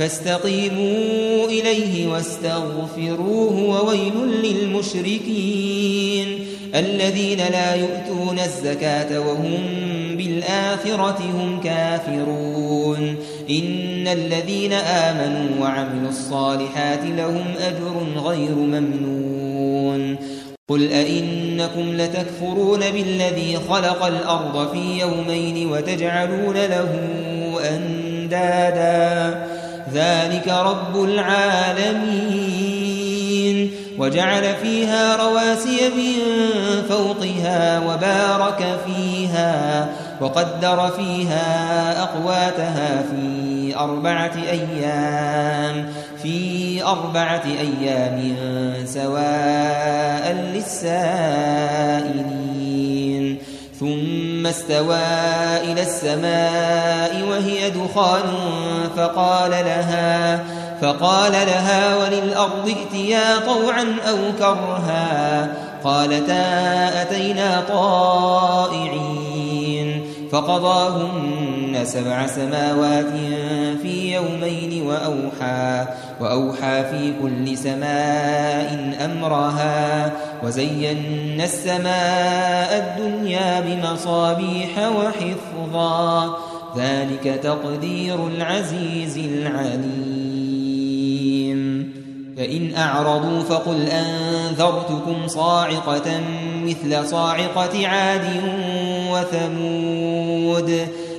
فاستقيموا إليه واستغفروه وويل للمشركين الذين لا يؤتون الزكاة وهم بالآخرة هم كافرون إن الذين آمنوا وعملوا الصالحات لهم أجر غير ممنون قل أئنكم لتكفرون بالذي خلق الأرض في يومين وتجعلون له أندادا ذلك رب العالمين. وجعل فيها رواسي من فوقها وبارك فيها وقدر فيها أقواتها في أربعة أيام في أربعة أيام سواء للسائلين ثم استوى إلى السماء وهي دخان فقال لها فقال لها وللأرض ائتيا طوعا أو كرها. قالتا أتينا طائعين. فقضاهن سبع سماوات في يومين وأوحى وأوحى في كل سماء أمرها وزينا السماء الدنيا بمصابيح وحفظا ذلك تقدير العزيز العليم. فإن أعرضوا فقل أنذرتكم صاعقة مثل صاعقة عاد وثمود.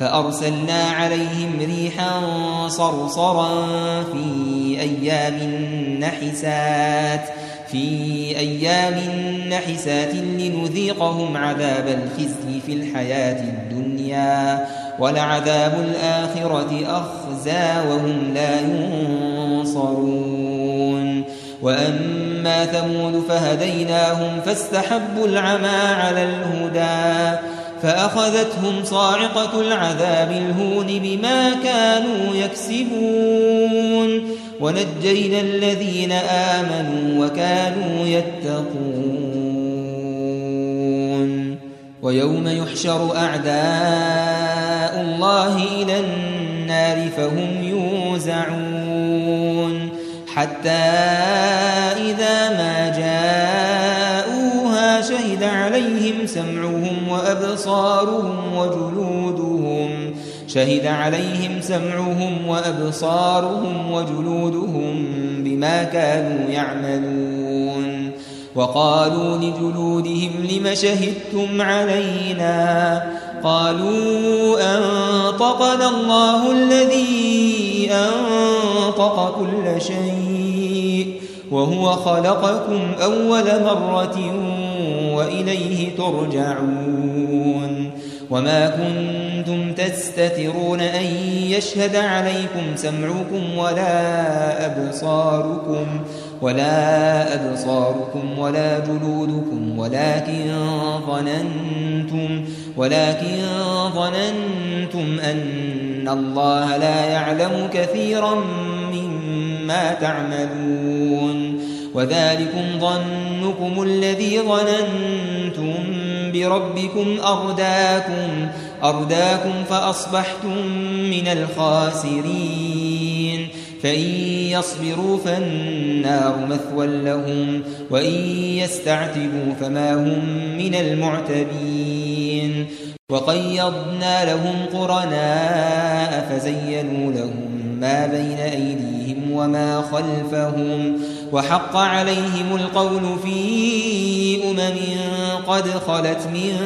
فأرسلنا عليهم ريحا صرصرا في أيام نحسات في أيام نحسات لنذيقهم عذاب الخزي في الحياة الدنيا ولعذاب الآخرة أخزى وهم لا ينصرون. وأما ثمود فهديناهم فاستحبوا العمى على الهدى فأخذتهم صاعقة العذاب الهون بما كانوا يكسبون. ونجينا الذين آمنوا وكانوا يتقون. ويوم يحشر أعداء الله إلى النار فهم يوزعون. حتى إذا ما جاءوها شهد عليهم سمعهم وأبصارهم وجلودهم. شهد عليهم سمعهم وأبصارهم وجلودهم بما كانوا يعملون. وقالوا لجلودهم لم شهدتم علينا؟ قالوا أنطقنا الله الذي أنطق كل شيء وهو خلقكم أول مرة وإليه ترجعون وما كنتم تستترون أن يشهد عليكم سمعكم ولا أبصاركم ولا أبصاركم ولا جلودكم ولكن ظننتم ولكن ظننتم أن الله لا يعلم كثيرا مما تعملون وذلكم ظنكم الذي ظننتم بربكم أرداكم أرداكم فأصبحتم من الخاسرين. فإن يصبروا فالنار مثوى لهم وإن يستعتبوا فما هم من المعتبين. وقيضنا لهم قرناء فزينوا لهم ما بين أيديهم وما خلفهم. وحق عليهم القول في أمم قد خلت من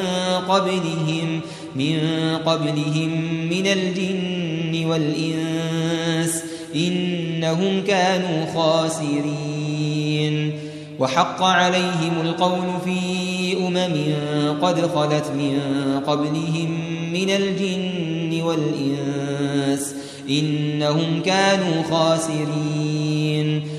قبلهم من قبلهم من الجن والإنس إنهم كانوا خاسرين. وحق عليهم القول في أمم قد خلت من قبلهم من الجن والإنس إنهم كانوا خاسرين.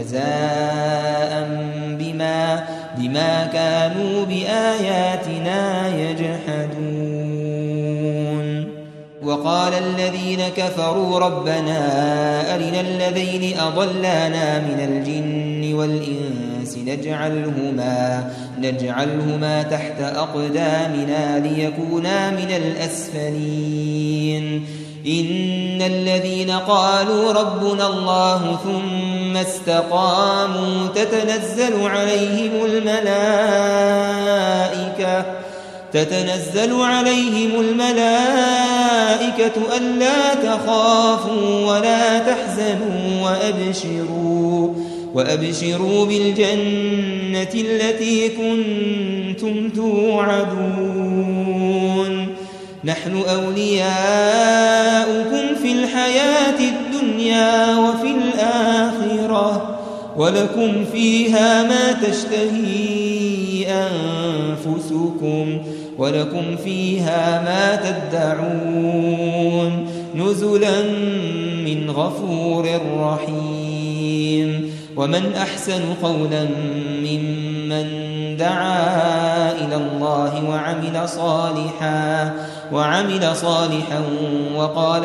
جزاء بما, بما كانوا بآياتنا يجحدون. وقال الذين كفروا ربنا أرنا الذين أضلانا من الجن والإنس نجعلهما, نجعلهما تحت أقدامنا ليكونا من الأسفلين. إن الذين قالوا ربنا الله ثم استقاموا تتنزل عليهم الملائكة تتنزل عليهم الملائكة ألا تخافوا ولا تحزنوا وأبشروا وأبشروا بالجنة التي كنتم توعدون. نحن أولياؤكم في الحياة الدنيا. وفي الآخرة ولكم فيها ما تشتهي أنفسكم ولكم فيها ما تدعون نزلا من غفور رحيم ومن أحسن قولا ممن دعا إلى الله وعمل صالحا وعمل صالحا وقال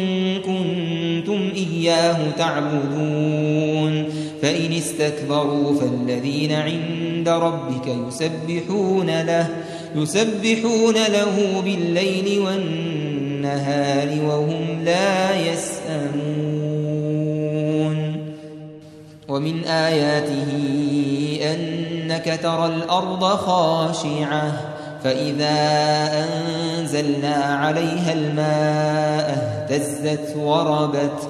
إياه تعبدون. فإن استكبروا فالذين عند ربك يسبحون له يسبحون له بالليل والنهار وهم لا يسأمون. ومن آياته أنك ترى الأرض خاشعة فإذا أنزلنا عليها الماء اهتزت وربت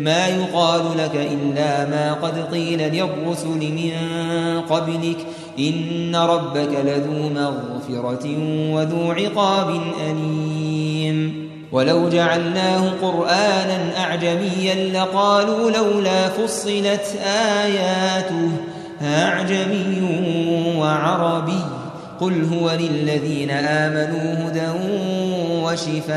ما يقال لك إلا ما قد قيل للرسل من قبلك. إن ربك لذو مغفرة وذو عقاب أليم. ولو جعلناه قرآنا أعجميا لقالوا لولا فصلت آياته. أعجمي وعربي. قل هو للذين آمنوا هدى وشفاء.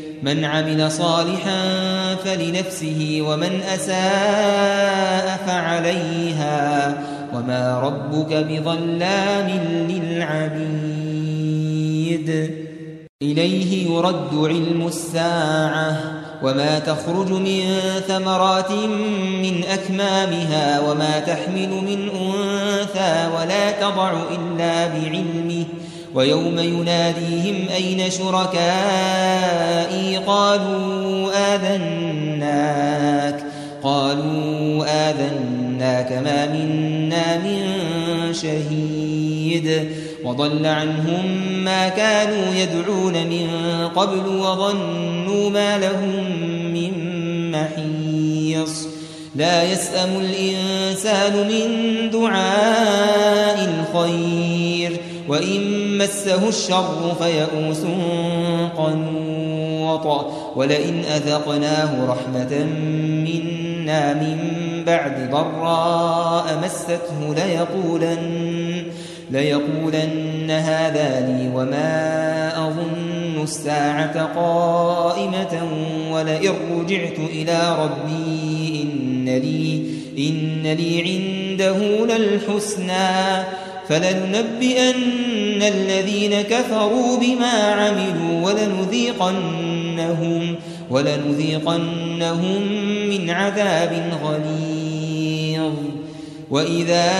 من عمل صالحا فلنفسه ومن أساء فعليها وما ربك بظلام للعبيد. إليه يرد علم الساعة وما تخرج من ثمرات من أكمامها وما تحمل من أنثى ولا تضع إلا بعلمه ويوم يناديهم أين شركائي؟ قالوا آذناك. قالوا آذناك ما منا من شهيد. وضل عنهم ما كانوا يدعون من قبل وظنوا ما لهم من محيص. لا يسأم الإنسان من دعاء الخير. وإن مسه الشر فيئوس قنوط. ولئن أذقناه رحمة منا من بعد ضراء مسته ليقولن, ليقولن هذا لي وما أظن الساعة قائمة ولئن رجعت إلى ربي إن لي, إن لي عنده للحسنى. فلننبئن الذين كفروا بما عملوا ولنذيقنهم ولنذيقنهم من عذاب غليظ وإذا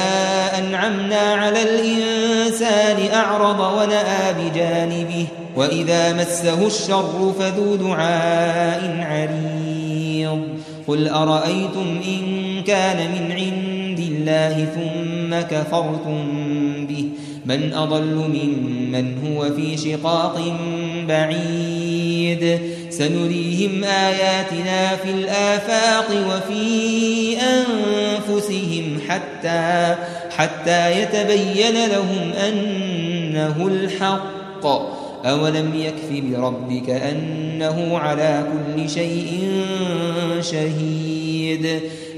أنعمنا على الإنسان أعرض ونأى بجانبه وإذا مسه الشر فذو دعاء عريض قل أرأيتم إن كان من عند الله ثم كفرتم به. من أضل ممن هو في شقاق بعيد. سنريهم آياتنا في الآفاق وفي أنفسهم حتى حتى يتبين لهم أنه الحق. أولم يكف بربك أنه على كل شيء شهيد.